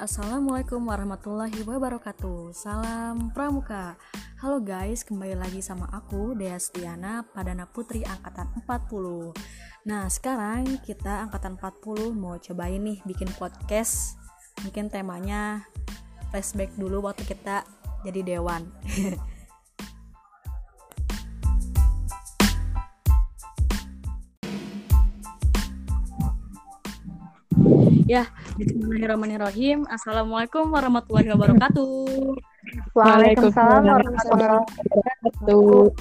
Assalamualaikum warahmatullahi wabarakatuh. Salam Pramuka. Halo guys, kembali lagi sama aku Dea Stiana Padana Putri Angkatan 40 Nah sekarang kita Angkatan 40 mau cobain nih bikin podcast. Mungkin temanya flashback dulu waktu kita jadi dewan Ya, Bismillahirrahmanirrahim. Assalamualaikum warahmatullahi wabarakatuh. Waalaikumsalam warahmatullahi wabarakatuh.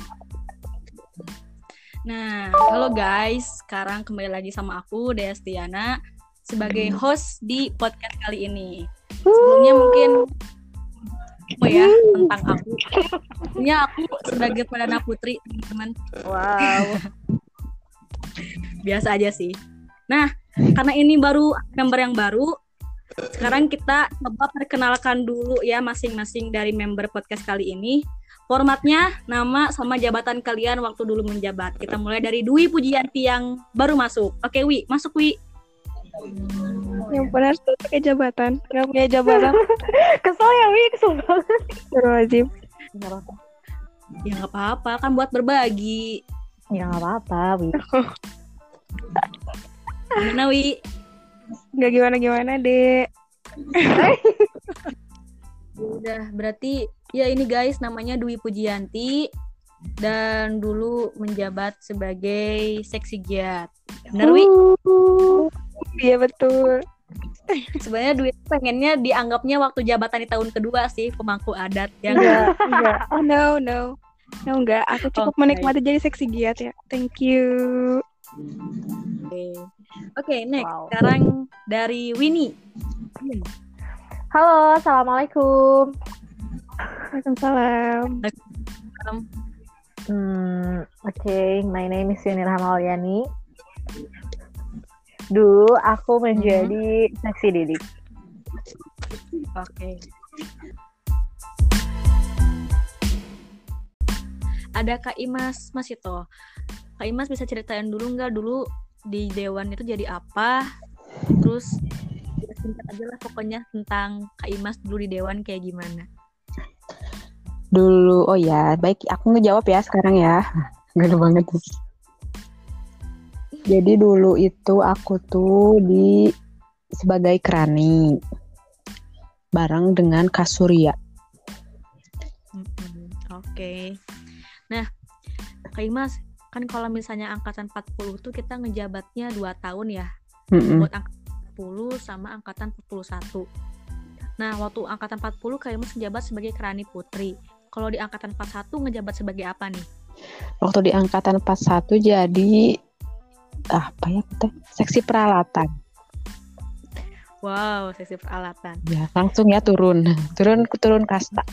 Nah, halo guys. Sekarang kembali lagi sama aku, Dea Stiana, sebagai host di podcast kali ini. Sebelumnya mungkin apa ya tentang aku. Ini aku sebagai perdana putri, teman-teman. Wow. Biasa aja sih. Nah, karena ini baru member yang baru, sekarang kita coba perkenalkan dulu ya masing-masing dari member podcast kali ini. Formatnya, nama sama jabatan kalian waktu dulu menjabat. Kita mulai dari Dwi Pujianti yang baru masuk. Oke, Wi, masuk Wi. Yang benar tuh pakai jabatan. Gak punya jabatan. Kesel ya, Wi, kesel banget. Wajib. Ya nggak apa-apa, kan buat berbagi. Ya nggak apa-apa, Wi. Gimana, Wi? Gak gimana-gimana, Dek. Udah, berarti ya ini guys namanya Dwi Pujianti dan dulu menjabat sebagai seksi giat. Benar, Wi? Iya betul. Sebenarnya Dwi tuh pengennya dianggapnya waktu jabatan di tahun kedua sih pemangku adat ya Enggak, enggak. Oh no, no. No, enggak. Aku cukup Oke. menikmati jadi seksi giat ya. Thank you. Oke, Oke, next. Wow. Sekarang dari Winnie. Halo, assalamualaikum. Waalaikumsalam. Hmm, oke, my name is Yuni Rahmawaliani. Dulu aku menjadi seksi didik. Oke. Ada Kak Imas Masito. Kak Imas bisa ceritain dulu nggak dulu di Dewan itu jadi apa? Terus singkat aja lah pokoknya tentang Kak Imas dulu di Dewan kayak gimana. Dulu, oh ya, baik aku ngejawab ya sekarang ya. Gak banget. Jadi dulu itu aku tuh di sebagai kerani bareng dengan Kasuria. Oke. Nah, Kak Imas, kan kalau misalnya angkatan 40 tuh kita ngejabatnya 2 tahun ya. Mm-mm. buat angkatan 40 sama angkatan 41. Nah, waktu angkatan 40 Kak Imas menjabat sebagai Kerani Putri. Kalau di angkatan 41 ngejabat sebagai apa nih? Waktu di angkatan 41 jadi apa ya teh? Seksi peralatan. Wow, sesi peralatan. Ya, langsung ya turun. Turun turun kasta.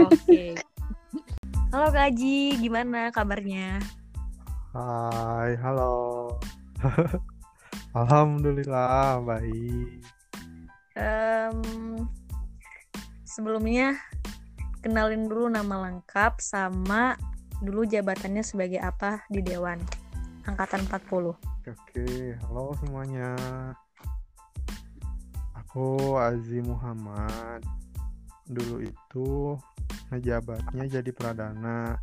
Oke. Halo Kak Aji, gimana kabarnya? Hai, halo. Alhamdulillah, baik. Em, sebelumnya kenalin dulu nama lengkap sama dulu jabatannya sebagai apa di Dewan angkatan 40. Oke, halo semuanya. Aku Azi Muhammad. Dulu itu ngejabatnya jadi pradana.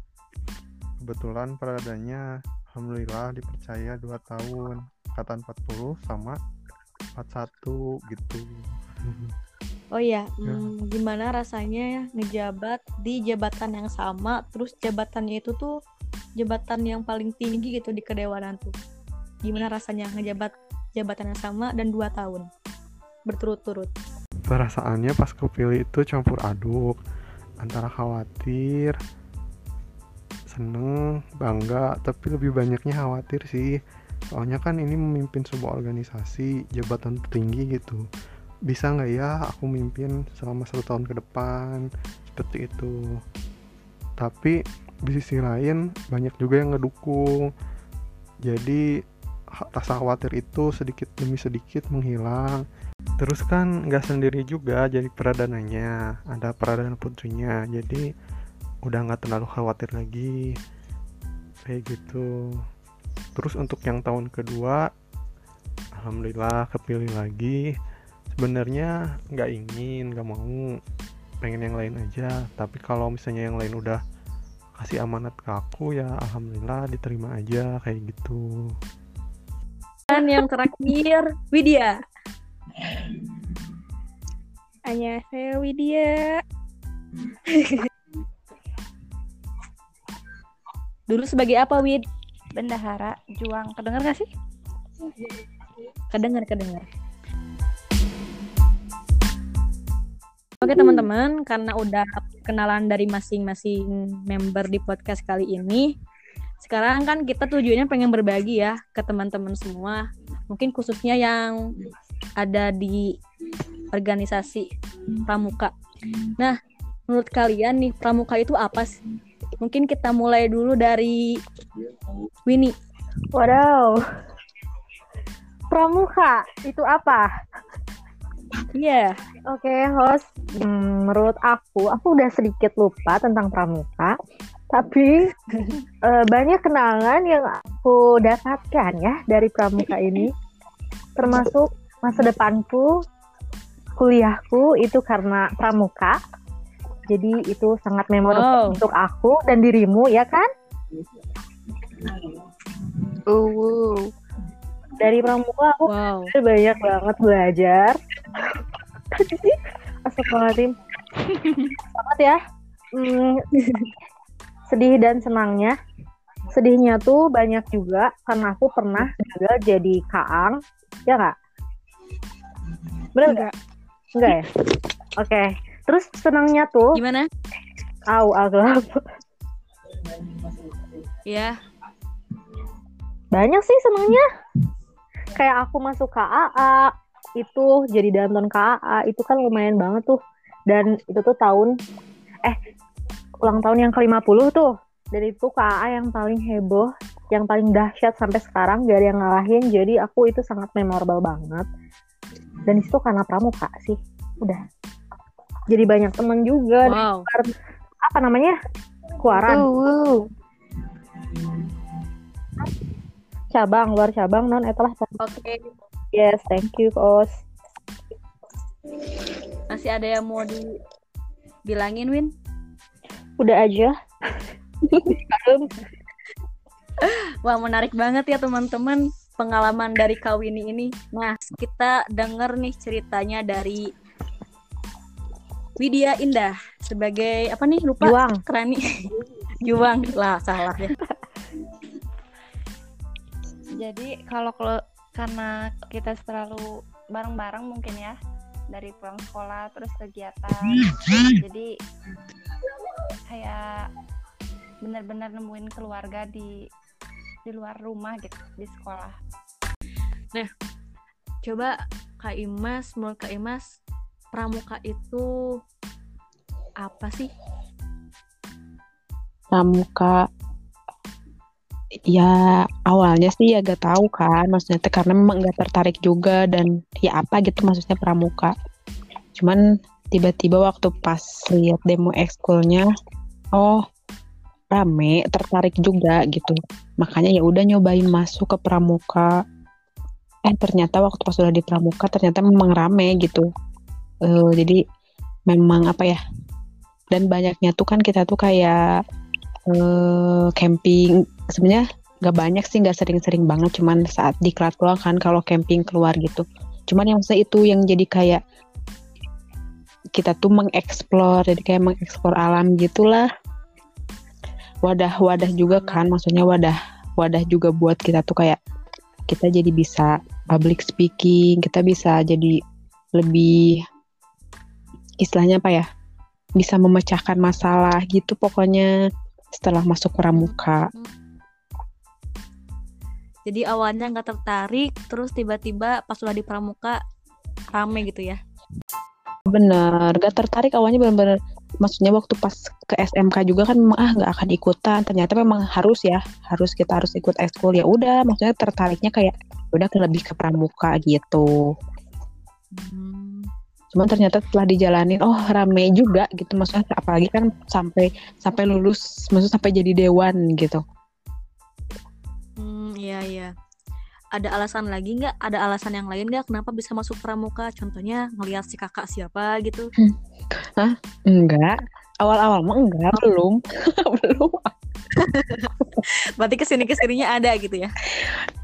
Kebetulan pradananya alhamdulillah dipercaya 2 tahun. Angkatan 40 sama 41 gitu. Oh iya, Ya. hmm, gimana rasanya ngejabat di jabatan yang sama, terus jabatannya itu tuh jabatan yang paling tinggi gitu di kedewanan tuh. Gimana rasanya ngejabat jabatan yang sama dan dua tahun berturut-turut? Perasaannya pas kepilih itu campur aduk antara khawatir, seneng, bangga, tapi lebih banyaknya khawatir sih. Soalnya kan ini memimpin sebuah organisasi jabatan tertinggi gitu. Bisa nggak ya aku mimpin selama satu tahun ke depan seperti itu. Tapi di sisi lain banyak juga yang ngedukung. Jadi rasa khawatir itu sedikit demi sedikit menghilang. Terus kan nggak sendiri juga jadi peradananya, ada peradana putrinya. Jadi udah nggak terlalu khawatir lagi kayak gitu. Terus untuk yang tahun kedua, alhamdulillah kepilih lagi sebenarnya nggak ingin nggak mau pengen yang lain aja tapi kalau misalnya yang lain udah kasih amanat ke aku ya alhamdulillah diterima aja kayak gitu Dan yang terakhir, Widya. Hanya saya Widya. Dulu sebagai apa, Wid? Bendahara Juang. Kedengar gak sih? Kedengar, kedengar. Oke teman-teman, karena udah kenalan dari masing-masing member di podcast kali ini, sekarang kan kita tujuannya pengen berbagi ya ke teman-teman semua. Mungkin khususnya yang ada di organisasi pramuka. Nah, menurut kalian nih pramuka itu apa sih? Mungkin kita mulai dulu dari Winnie. Wadaw. Pramuka itu apa? Iya. Oke, host. Hmm, menurut aku, aku udah sedikit lupa tentang pramuka. Tapi eh, banyak kenangan yang aku dapatkan ya dari pramuka ini. Termasuk masa depanku, kuliahku itu karena pramuka. Jadi itu sangat memorable Wow. untuk aku dan dirimu ya kan? Uh, Dari pramuka aku Wow. banyak banget belajar. Astagfirullahaladzim. Banget ya. Hmm, sedih dan senangnya. Sedihnya tuh banyak juga karena aku pernah gagal jadi kaang. Ya nggak? Bener nggak? Enggak ya? Oke. Terus senangnya tuh, Gimana? au agak Ya. banyak sih senangnya. Kayak aku masuk KAA itu jadi danton KAA itu kan lumayan banget tuh. Dan itu tuh tahun eh ulang tahun yang ke-50 tuh. Dan itu KAA yang paling heboh, yang paling dahsyat sampai sekarang gak ada yang ngalahin. Jadi aku itu sangat memorable banget. Dan itu karena pramuka sih. Udah. Jadi banyak temen juga. Wow. Apa namanya? Kuaran. uh, Cabang, luar cabang, non etalah. Oke. Yes, thank you, Kos. Masih ada yang mau dibilangin, Win? Udah aja. Wah, menarik banget ya teman-teman pengalaman dari Kawini ini. Nah, kita denger nih ceritanya dari Widya Indah sebagai apa nih? Lupa. Juang. Kerani. Juang lah, salah ya. jadi kalau kalau- karena kita selalu bareng-bareng mungkin ya dari pulang sekolah terus kegiatan. jadi kayak benar-benar nemuin keluarga di di luar rumah gitu di sekolah. Coba Kak Imas, menurut Kak Imas, pramuka itu apa sih? pramuka ya awalnya sih ya gak tahu kan maksudnya teh karena memang gak tertarik juga dan ya apa gitu maksudnya pramuka cuman tiba-tiba waktu pas lihat demo ekskulnya oh rame tertarik juga gitu. Makanya ya udah nyobain masuk ke pramuka. Eh ternyata waktu pas udah di pramuka ternyata memang rame gitu. Eh, jadi memang apa ya dan banyaknya tuh kan kita tuh kayak eh camping. Sebenarnya nggak banyak sih nggak sering-sering banget cuman saat diklat doang kan kalau camping keluar gitu. Cuman yang saya itu yang jadi kayak kita tuh mengeksplor jadi kayak mengeksplor alam gitulah wadah-wadah juga kan maksudnya wadah wadah juga buat kita tuh kayak kita jadi bisa public speaking kita bisa jadi lebih istilahnya apa ya bisa memecahkan masalah gitu pokoknya setelah masuk pramuka. Jadi awalnya nggak tertarik, terus tiba-tiba pas udah di pramuka rame gitu ya. Bener, gak tertarik awalnya bener-bener maksudnya waktu pas ke SMK juga kan memang ah nggak akan ikutan. Ternyata memang harus ya harus kita harus ikut ekskul ya udah maksudnya tertariknya kayak udah ke lebih ke pramuka gitu. Hmm. cuman ternyata setelah dijalanin oh rame juga gitu. Maksudnya apalagi kan sampai sampai lulus maksudnya sampai jadi dewan gitu. Hmm, iya iya. Ada alasan lagi nggak? Ada alasan yang lain nggak kenapa bisa masuk pramuka? Contohnya ngelihat si kakak siapa gitu. Enggak. Awal-awal mah enggak, belum. belum. Berarti ke sini ke sininya ada gitu ya?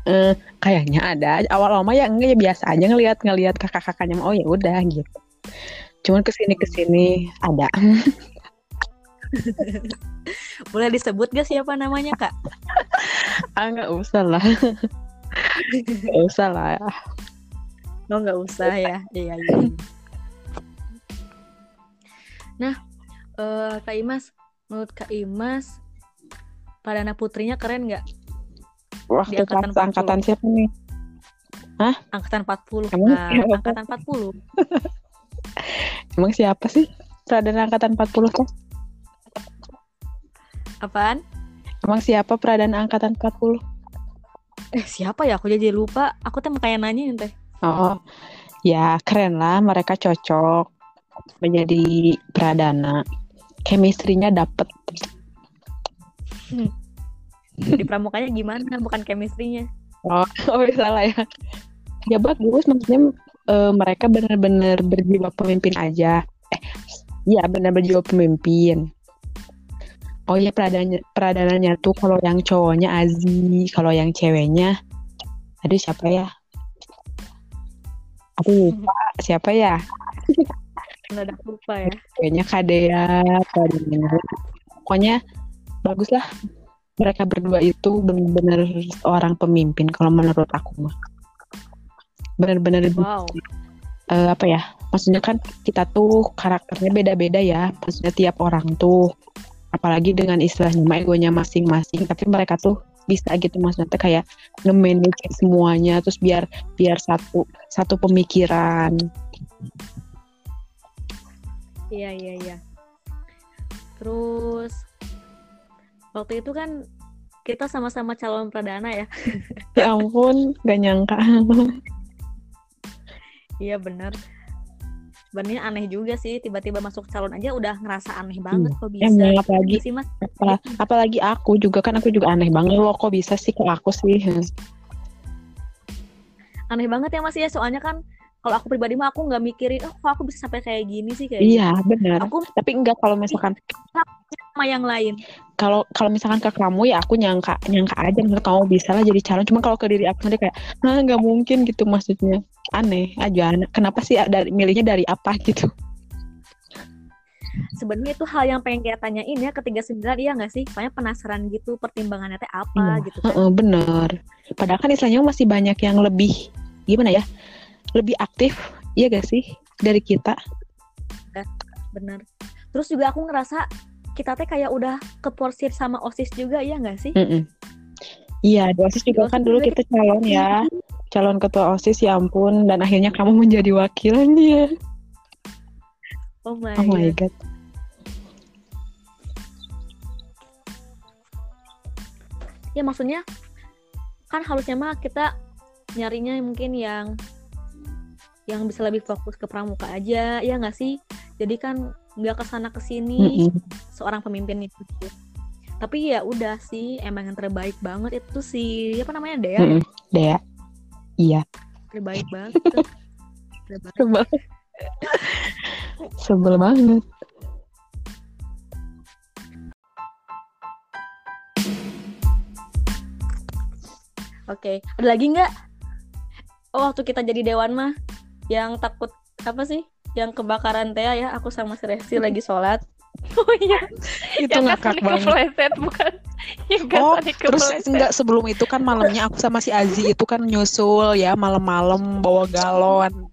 Eh, kayaknya ada. Awal-awal mah ya enggak ya biasa aja ngelihat ngelihat kakak-kakaknya oh ya udah gitu. Cuman ke sini ke sini ada. Boleh disebut gak siapa namanya kak? ah nggak usah lah. Nggak usah lah. Oh nggak usah ya. Iya iya. Nah, eh, Kak Imas, menurut Kak Imas, Pradana Putrinya keren nggak? Wah, Di angkatan angkatan siapa nih? Angkatan 40 Emang Kak. siapa? Angkatan 40 Emang siapa sih? Pradana angkatan 40 tuh? Apaan? Emang siapa pradana angkatan 40? Eh siapa ya? Aku jadi lupa. Aku tuh kayak nanya teh. Oh, ya keren lah mereka cocok menjadi pradana. Chemistry-nya dapet. Di pramukanya gimana? Bukan chemistry-nya. Oh, oh salah ya. Ya bagus, maksudnya eh, mereka benar-benar berjiwa pemimpin aja. Eh, ya benar berjiwa pemimpin. Oh ya peradananya, peradananya tuh kalau yang cowoknya Azi, kalau yang ceweknya, aduh siapa ya? Aku lupa siapa ya? Ada lupa ya. Kayaknya Kadea, peradananya. Pokoknya bagus lah. Mereka berdua itu benar-benar orang pemimpin kalau menurut aku mah. Benar-benar Wow. eh, apa ya maksudnya kan kita tuh karakternya beda-beda ya maksudnya tiap orang tuh apalagi dengan istilahnya egonya masing-masing tapi mereka tuh bisa gitu maksudnya tuh kayak nge-manage semuanya terus biar biar satu satu pemikiran Iya iya iya. Terus waktu itu kan kita sama-sama calon pradana ya. ya ampun gak nyangka Iya bener. Sebenarnya aneh juga sih tiba-tiba masuk calon aja udah ngerasa aneh banget kok bisa. emang apalagi Iya sih mas. Apa- apalagi aku juga kan aku juga aneh banget loh kok bisa sih ke aku sih Aneh banget ya mas ya soalnya kan kalau aku pribadi mah aku nggak mikirin oh kok aku bisa sampai kayak gini sih kayak iya benar gitu. Aku tapi enggak kalau misalkan sama yang lain. kalau kalau misalkan ke kamu ya aku nyangka nyangka aja nggak kamu bisa lah jadi calon cuma kalau ke diri aku sendiri kayak ah nggak mungkin gitu maksudnya aneh aja kenapa sih dari milihnya dari apa gitu Sebenarnya itu hal yang pengen kita tanyain ya ketiga sembilan iya nggak sih? Soalnya penasaran gitu pertimbangannya teh apa Iya, gitu kan. Heeh, bener padahal kan istilahnya masih banyak yang lebih gimana ya lebih aktif iya gak sih dari kita Bener. Terus juga aku ngerasa kita teh kayak udah keporsir sama OSIS juga ya nggak sih? Mm-mm. iya di osis juga Di kan OSIS dulu juga kita calon ya calon ketua osis ya ampun dan akhirnya kamu menjadi wakilnya Oh my, oh my god. god Ya maksudnya kan harusnya mah kita nyarinya mungkin yang yang bisa lebih fokus ke pramuka aja ya nggak sih? Jadi kan nggak ke sana ke sini Mm-mm. seorang pemimpin itu. Tapi ya udah sih emang yang terbaik banget itu si apa namanya Dea ya? Mm-mm. Dea iya terbaik banget. Terbaik. sebel sebel banget Oke, ada lagi nggak? Oh, waktu kita jadi dewan mah yang takut apa sih? Yang kebakaran teh ya, aku sama si Resti lagi sholat. Oh iya, itu yang ngakak banget kepleset bukan? Yang Oh, terus enggak sebelum itu kan malamnya aku sama si Azi itu kan nyusul ya malam-malam bawa galon.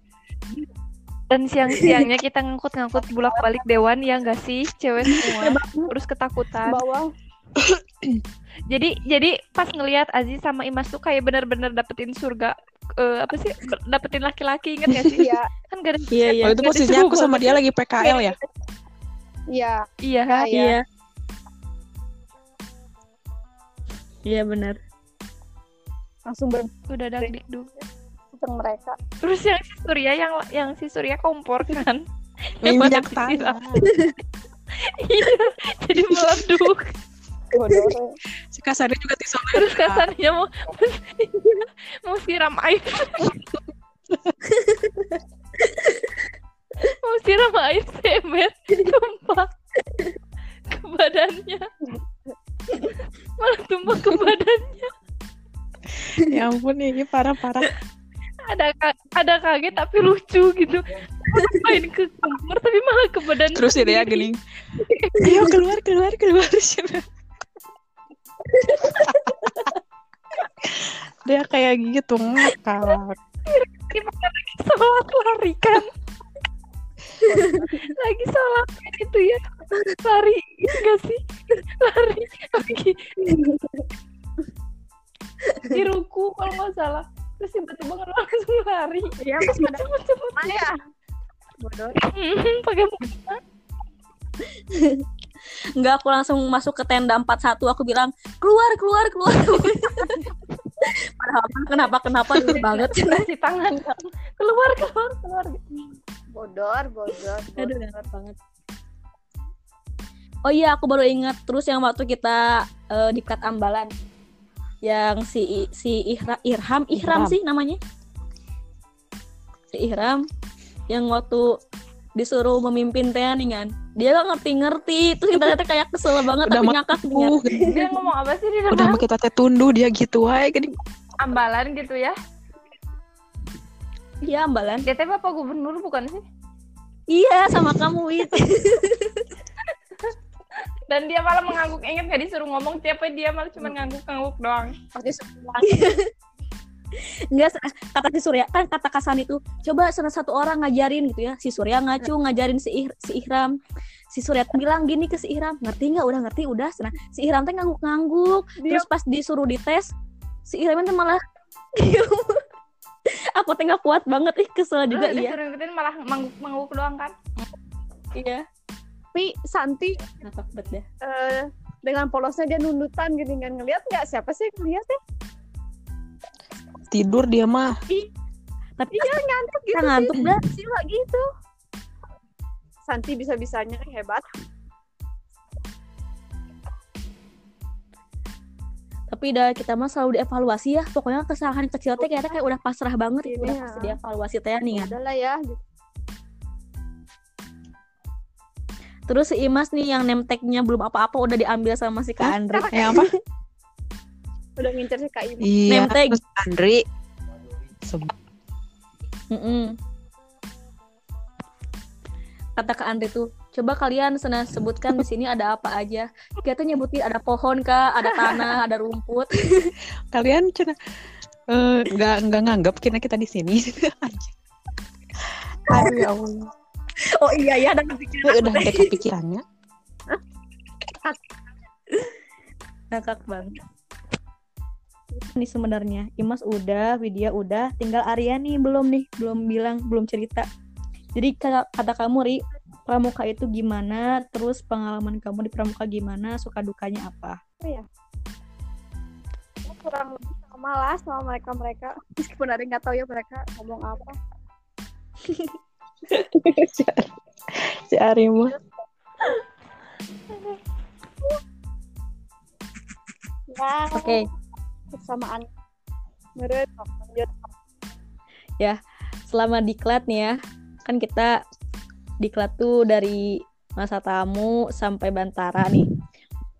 Dan siang-siangnya kita ngangkut-ngangkut bolak-balik dewan ya enggak sih, cewek semua. Terus ketakutan. bawah Jadi jadi pas ngelihat Aziz sama Imas tuh kayak bener-bener dapetin surga eh, apa sih dapetin laki-laki inget gak sih? iya Kan gak ada Iya, iya. Oh itu posisinya aku sama dia lagi PKL ya. iya Iya, Nah, iya. Iya. Iya benar. langsung udah dagdikduk. berteng mereka Terus yang si Surya yang yang si Surya kompor kan. Minyak tanah. Iya, jadi meleduk. Si kasarnya juga tisoler. terus kasarnya mau mau siram air mau siram air semet tumpah ke badannya malah tumpah ke badannya Ya ampun ini parah-parah. ada ada kaget tapi lucu gitu main ke kamar tapi malah ke badan Terus ya gini. Ayo keluar keluar keluar. dia kayak gitu ngakak. gimana lagi sholat lari kan? Lagi sholat kan itu ya. Lari enggak sih? Lari lagi. Di ruku kalau nggak salah. Terus tiba-tiba kan langsung lari. Iya, pas pada cepet-cepet mana ya? Bodoh. Mhm, pakai muka Enggak, aku langsung masuk ke tenda 41 aku bilang keluar keluar keluar. Padahal kan kenapa kenapa dulu banget. kasih tangan kan. keluar keluar keluar Bodor, bodor. Aduh, enak banget. Oh iya, aku baru ingat terus yang waktu kita eh, di Kat Ambalan. Yang si si Ihra, Irham, Ihram Ihram. sih namanya. Si Ihram yang waktu disuruh memimpin teh nih kan. Dia gak ngerti-ngerti, terus kita lihatnya kayak kesel banget Udah tapi ngakak dia ngomong apa sih di udah depan mau kita teh tunduh dia gitu aja gini. ambalan gitu ya Iya, Ambalan. dia teh bapak gubernur bukan sih Iya, sama kamu Wit. dan dia malah mengangguk inget gak disuruh ngomong siapa dia malah cuma ngangguk-ngangguk doang Pasti. Enggak kata si Surya kan kata Kasan itu coba salah satu orang ngajarin gitu ya. Si Surya ngacu ngajarin si Ih- si Ihram. Si Surya bilang gini ke si Ihram ngerti nggak? Udah ngerti udah. Nah, si Ihram teh ngangguk-ngangguk. Terus pas disuruh dites si Ihram teh malah aku teh nggak kuat banget ih kesel juga Terus iya. disuruh ngikutin malah mangguk-mangguk doang kan? Iya. Tapi Santi bet deh. eh, dengan polosnya dia nundutan gini kan ngeliat nggak? Siapa sih yang ngeliat ya? Tidur dia mah. tapi Dia ngantuk gitu ngantuk dah sih. Sila gitu. Santi bisa-bisanya hebat. tapi udah kita mah selalu dievaluasi ya pokoknya kesalahan kecil teh kayaknya kayak udah pasrah banget gitu udah Iya. pasti dievaluasi teh nih kan Udah lah ya. gitu. terus si Imas nih yang name tag-nya belum apa-apa udah diambil sama si Kak Andre Yang apa? Udah ngincer si Kak Ima. Iya. Name tag. Terus Andri. Seb- Mm-mm. Kata Kak Andre tuh, coba kalian sana sebutkan di sini ada apa aja. Kita tuh nyebutin ada pohon kak, ada tanah, ada rumput. Kalian cina eh, nggak nggak nganggap kita kita di sini. Aduh ya Allah. Oh iya ya, ada Gue udah ada kepikirannya. ngakak banget. Ini sebenarnya Imas udah, Widya udah, tinggal Arya nih belum nih, belum bilang, belum cerita. Jadi kata, kata kamu Ri, pramuka itu gimana? Terus pengalaman kamu di pramuka gimana? Suka dukanya apa? kurang lebih sama lah sama mereka mereka meskipun ada nggak tahu ya mereka ngomong apa si Ari, si Ari ya kesamaan menurut lanjut selama diklat nih ya kan kita diklat tuh dari masa tamu sampai bantara nih.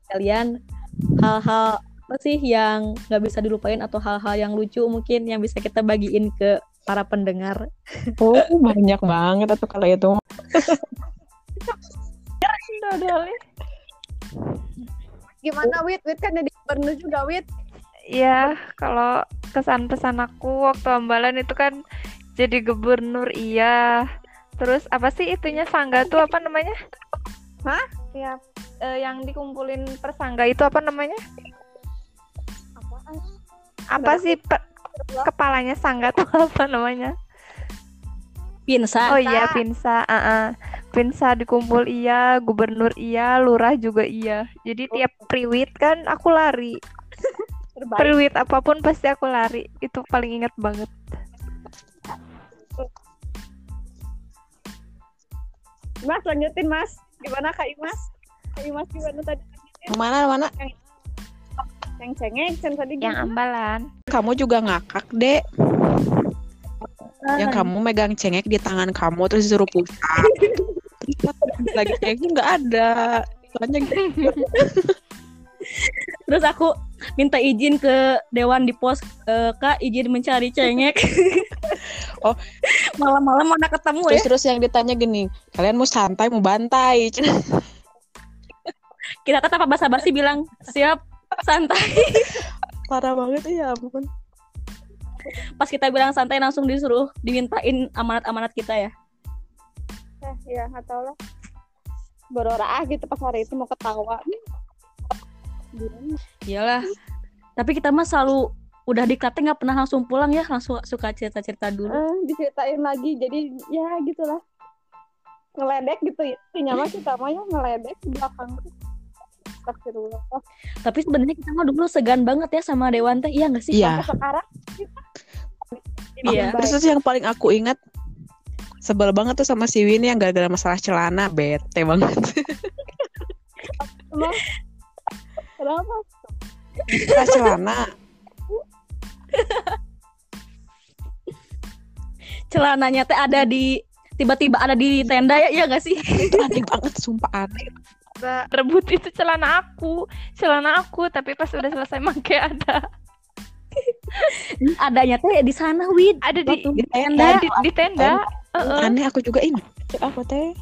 Kalian hal-hal apa sih yang nggak bisa dilupain atau hal-hal yang lucu mungkin yang bisa kita bagiin ke para pendengar? Oh banyak banget atau kalau itu. Gimana wit? Wit kan jadi gubernur juga wit Iya, kalau kesan pesan aku waktu ambalan itu kan jadi gubernur iya. Terus apa sih itunya sangga tuh apa namanya? Hah? Ya, eh, yang dikumpulin persangga itu apa namanya? apaan Apa sih pe- kepalanya sangga tuh apa namanya? pinsa Oh iya, Pinsa. ah, ah. Pinsa dikumpul iya, gubernur iya, lurah juga iya. Jadi tiap priwit kan aku lari. terbaik apa pun pasti aku lari. Itu paling ingat banget. mas lanjutin mas gimana kak Imas kak Imas gimana tadi Mana mana? Yang cengek, cen tadi Yang ambalan. Kamu juga ngakak, Dek. Yang kamu megang cengek di tangan kamu terus disuruh pas lagi cengeknya nggak ada. Soalnya gitu. Terus aku minta izin ke dewan di pos eh, Kak izin mencari cengek. Oh. malam-malam mana ketemu ya? terus terus yang ditanya gini, kalian mau santai mau bantai? Kita tetap basa-basi bilang siap santai. Parah banget ya ampun. Pas kita bilang santai langsung disuruh dimintain amanat-amanat kita ya. Eh, ya nggak tahu lah. Berora ah gitu pas hari itu mau ketawa. Iyalah. Tapi kita mah selalu udah diklatnya nggak pernah langsung pulang ya, langsung suka cerita-cerita dulu. Eh, diceritain lagi jadi ya gitulah ngeledek gitu ya intinya mah kita mah ya ngeledek di belakang Astagfirullah Tapi sebenarnya kita mah dulu segan banget ya sama Dewan teh, iya nggak sih? Iya. sampai sekarang Iya. Terus yang paling aku ingat sebel banget tuh sama si Winnie yang gara-gara masalah celana bete banget. Kenapa Masalah celana. Celananya teh ada di tiba-tiba ada di tenda ya, iya nggak sih? itu aneh banget sumpah aneh. Rebut itu celana aku, celana aku, tapi pas udah selesai make ada. Adanya teh di sana, Wid. Ada di Di tenda, di, di tenda. Heeh. Aneh aku juga ini. Aku teh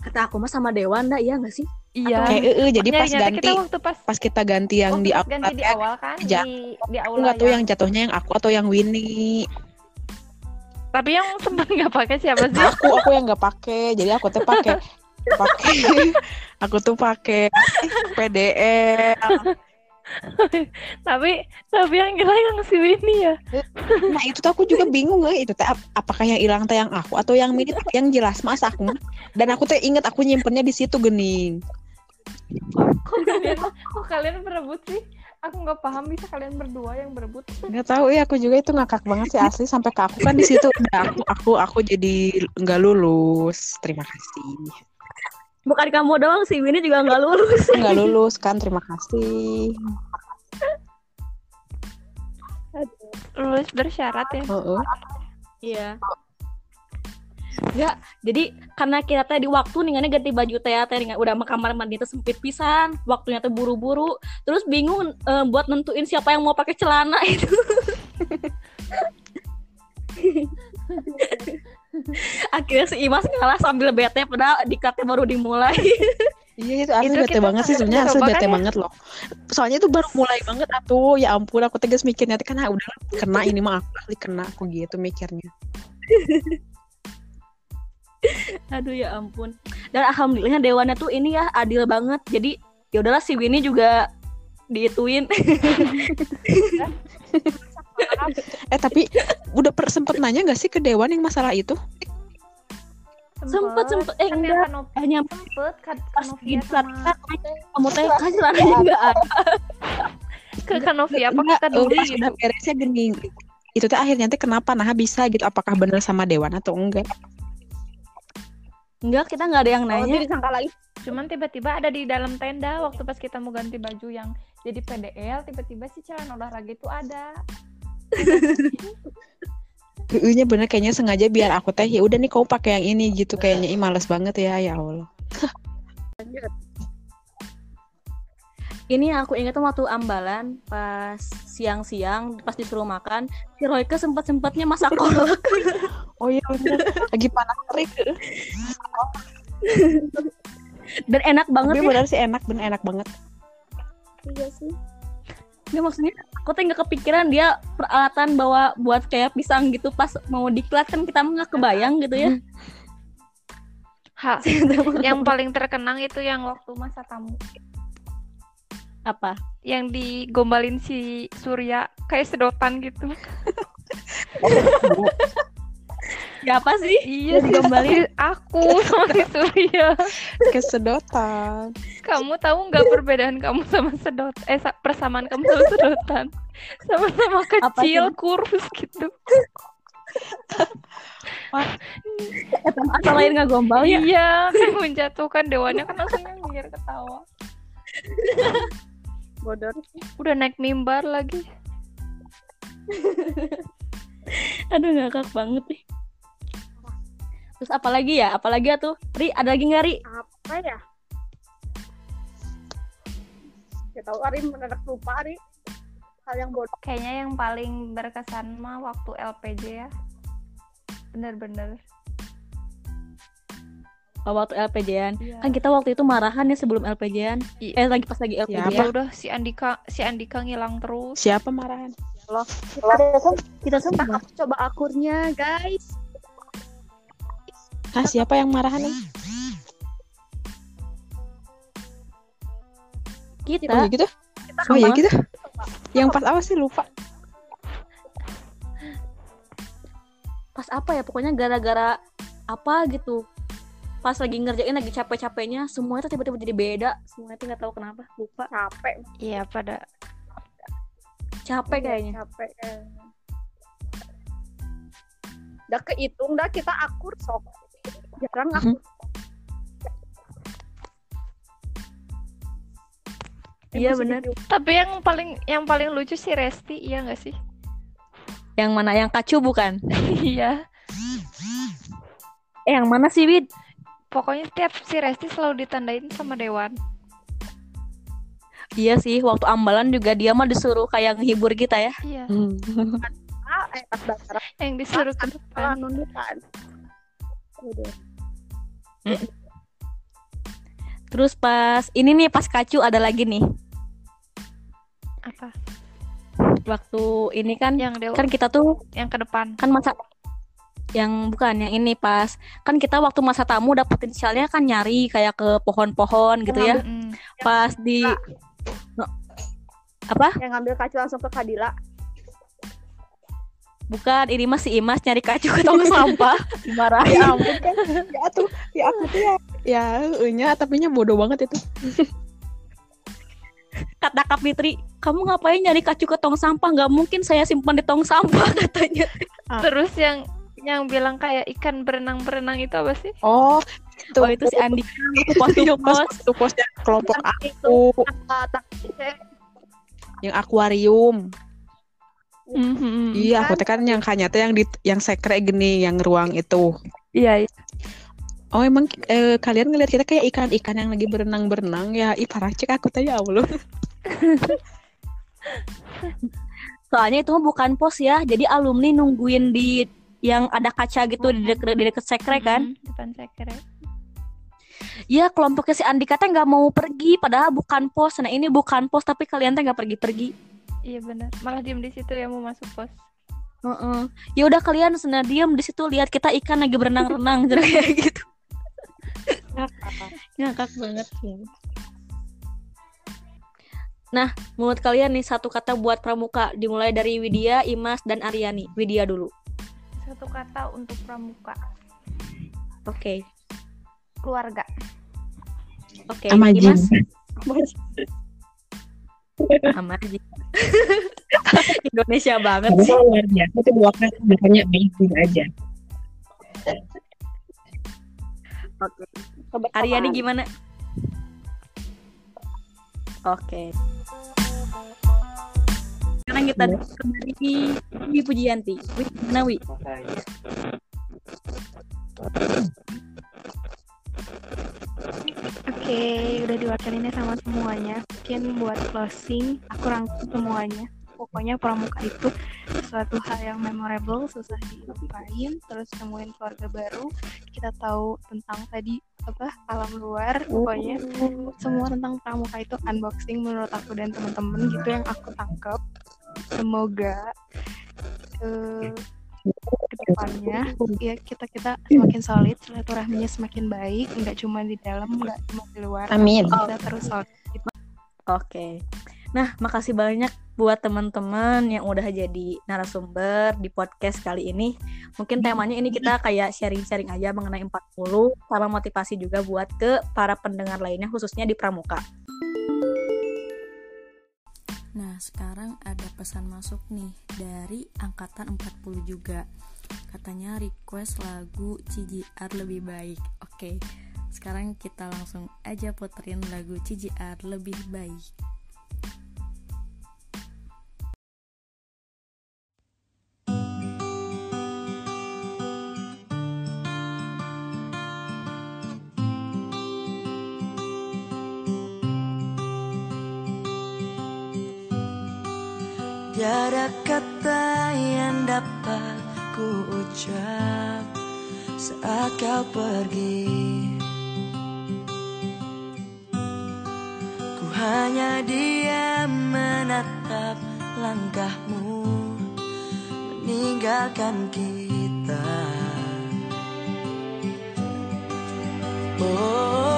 Kata aku mah sama Dewan dah, iya nggak sih? Iya. kayak eh jadi Makanya pas nyata ganti kita waktu pas pas kita ganti yang waktu di awal ganti di awal kan di di aku aula nggak tahu yang- yang jatuhnya yang aku atau yang Winnie. tapi yang sempat nggak pakai siapa sih? aku aku yang nggak pakai jadi aku tuh pakai pakai aku tuh pakai PDL tapi tapi yang gila yang si Winnie ya. nah itu tuh aku juga bingung ya itu teh ap- apakah yang hilang teh yang aku atau yang tuh yang jelas mas aku dan aku tuh inget aku nyimpennya di situ gening. Kok kalian, kok kalian berebut sih? Aku nggak paham bisa kalian berdua yang berebut. nggak tahu ya aku juga itu ngakak banget sih asli. Sampai ke aku kan di situ. Udah aku aku aku jadi nggak lulus. Terima kasih Bukan kamu doang sih, Winnie juga nggak lulus. nggak lulus kan terima kasih Lulus bersyarat ya. Heeh. Iya. Enggak, jadi karena kita teh di waktu ningannya ganti baju teh teh udah mah kamar mandi teh sempit pisan, waktunya teh buru-buru, terus bingung eh, buat nentuin siapa yang mau pakai celana itu. Akhirnya si Imas ngalah sambil bete padahal dikatnya baru dimulai. Iya itu asli Itu bete banget sih sebenarnya asli bete ya? banget loh. Soalnya itu baru mulai banget atuh ya ampun aku tegas mikirnya kan ah, udah kena ini mah aku asli kena aku gitu mikirnya. Aduh ya ampun. Dan alhamdulillahnya dewannya tuh ini ya adil banget. Jadi ya udahlah si Winnie juga diituin. Eh tapi udah per, sempet nanya gak sih ke dewan yang masalah itu? Sempet, sempet. Eh, kan enggak. Eh, nyampe sempet kan pas Kanovia sama kamu teh kan enggak ada. ke Kanovia apa Enggak, kita dulu pas gitu. udah beresnya gini. Itu teh akhirnya teh kenapa nah bisa gitu apakah bener sama dewan atau enggak? Enggak, kita nggak ada yang oh, nanya. jadi disangka lagi Cuman tiba-tiba ada di dalam tenda waktu pas kita mau ganti baju yang jadi PDL, tiba-tiba si celana olahraga itu ada. Heehnya bener kayaknya sengaja biar aku teh ya udah nih kau pakai yang ini gitu kayaknya ih males banget ya ya Allah. Ini yang aku ingat tuh waktu ambalan pas siang-siang pas disuruh makan, si Royke sempat-sempatnya masak kolak. Oh iya bener lagi panas terik. Dan enak banget Tapi ya. bener sih enak bener enak banget. iya sih Dia maksudnya aku tuh nggak kepikiran dia peralatan bawa buat kayak pisang gitu pas mau diklat kan kita mah nggak kebayang gitu ya. Ha, yang paling terkenang itu yang waktu masa tamu Apa? yang digombalin si Surya kayak sedotan gitu. Ya apa sih? Iya, digombalin aku sama si Surya. Kesedotan. Kamu tahu nggak perbedaan kamu sama sedot eh sa- persamaan kamu sama sedotan? Sama-sama kecil, sih? kurus gitu. Asal lain nggak gombal ya. Iya, kan menjatuhkan dewannya kan langsung nyengir ketawa. bodor Udah naik mimbar lagi. aduh ngakak banget nih terus apalagi ya apalagi ya tuh Ri ada lagi nggak Ri apa ya Gak tahu Ari mendadak lupa Ari hal yang bodoh Kayaknya yang paling berkesan mah waktu LPJ ya. Bener-bener. Oh, waktu LPJ-an Iya. kan kita waktu itu marahan ya sebelum LPJ-an eh lagi pas lagi LPJ Siapa? Ya udah si Andika si Andika ngilang terus. Siapa marahan? kita semua aku coba akurnya guys Ah, siapa yang marahan? Em? Oh kita ya gitu? Oh ya gitu? Yang pas apa sih? Lupa? pas apa ya? Pokoknya gara-gara apa gitu? Pas lagi ngerjain lagi capek-capeknya semuanya tuh tiba-tiba jadi beda. Semuanya tuh nggak tahu kenapa. Lupa. Capek. Iya pada. Capek kayaknya. Capek kayaknya udah kehitung dah kita akur sok jarang Mhm. akur Iya, benar. tapi yang paling yang paling lucu sih Resti iya nggak sih? yang mana yang kacu bukan Iya. eh yang mana sih Wid Pokoknya tiap si Resti selalu ditandain sama Dewan. iya sih waktu ambalan juga dia mah disuruh kayak ngehibur kita ya Iya. Hmm. ah eh Yang disuruh ke depan. Udah terus pas ini nih pas kacu ada lagi nih Apa? waktu ini kan Yang Dewa. kan kita tuh yang ke depan. kan masa yang bukan yang ini pas kan kita waktu masa tamu dapetin sialnya kan nyari kayak ke pohon-pohon gitu ya Mm. pas di No. apa yang ngambil kacu langsung ke Kadila bukan ini mas si Imas nyari kacu ke tong sampah dimarahin ya ampun kan. Ya tuh, ya aku tuh ya. Ya, nya tapi nya bodoh banget itu. kata Kak Fitri kamu ngapain nyari kacu ke tong sampah nggak mungkin saya simpan di tong sampah katanya Terus yang yang bilang kayak ikan berenang-berenang itu apa sih? Oh, itu. oh itu si Andi pas Yang pas pos waktu posnya kelompok itu aku ah, yang akuarium. Mhm. Iya, aku kan yang kayaknya teh yang di yang sekre gini, yang ruang itu. iya iya. Oh emang eh, kalian ngeliat kita kayak ikan-ikan yang lagi berenang-berenang ya ih parah cek aku teh ya Allah. soalnya itu bukan pos ya jadi alumni nungguin di yang ada kaca gitu di deket di deket sekre kan Mm, Depan sekre. Iya kelompoknya si Andika teh nggak mau pergi padahal bukan pos nah ini bukan pos tapi kalian teh nggak pergi-pergi Iya benar. Malah diem di situ ya mau masuk pos. Heeh. ya udah kalian sana diem di situ lihat kita ikan lagi berenang-renang jadi kayak gitu ngakak banget nah menurut kalian nih satu kata buat pramuka dimulai dari Widya, Imas dan Aryani Widya dulu Satu kata untuk pramuka. oke Keluarga. oke Amajin. Imas Amajin Indonesia banget Tapi sih luar biasa itu dua kata makanya amazing aja. Aryani gimana? Oke. Sekarang kita kembali di Wi Pujianti. Wi, gimana Wi? Oke, udah diwakilinnya sama semuanya. Mungkin buat closing, aku rangkum semuanya. Pokoknya pramuka itu sesuatu hal yang memorable, susah dilupain, terus nemuin keluarga baru. Kita tahu tentang tadi apa alam luar, pokoknya semua tentang pramuka itu unboxing menurut aku dan teman-teman gitu yang aku tangkap. Semoga eh, ke depannya ya kita kita semakin solid silaturahminya semakin baik nggak cuma di dalam nggak cuma di luar Amin. kita terus solid Oke. Nah, makasih banyak buat teman-teman yang udah jadi narasumber di podcast kali ini. Mungkin temanya ini kita kayak sharing-sharing aja mengenai 40 sama motivasi juga buat ke para pendengar lainnya khususnya di Pramuka. Nah, sekarang ada pesan masuk nih dari angkatan 40 juga. Katanya request lagu CGR lebih baik. Oke. Sekarang kita langsung aja puterin lagu CGR lebih baik. Dapat ku ucap saat kau pergi? Ku hanya diam menatap langkahmu Meninggalkan kita. Oh,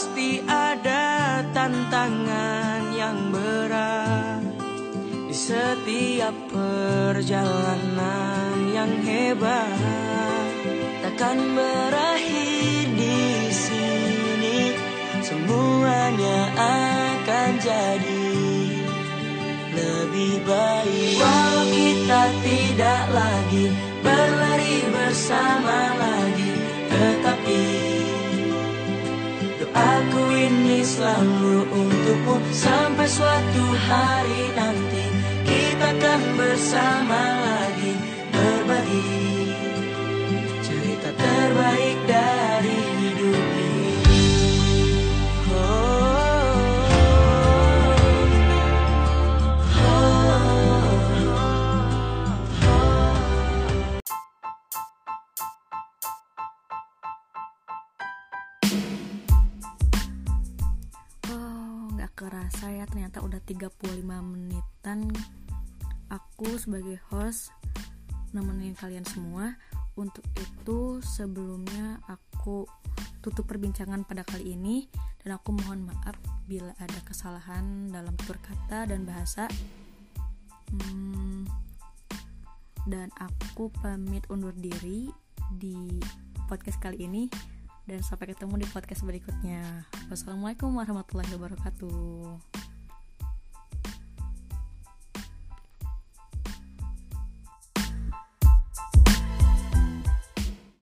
Pasti ada tantangan yang berat Di setiap perjalanan yang hebat. Takkan berakhir di sini Semuanya akan jadi lebih baik. Walau kita tidak lagi berlari bersama lagi doaku ini selalu untukmu Sampai suatu hari nanti. Kita akan bersama lagi host nemenin kalian semua. Untuk itu sebelumnya aku tutup perbincangan pada kali ini dan aku mohon maaf bila ada kesalahan dalam tutur kata dan bahasa. Hmm, dan aku pamit undur diri di podcast kali ini dan sampai ketemu di podcast berikutnya. Wassalamualaikum warahmatullahi wabarakatuh.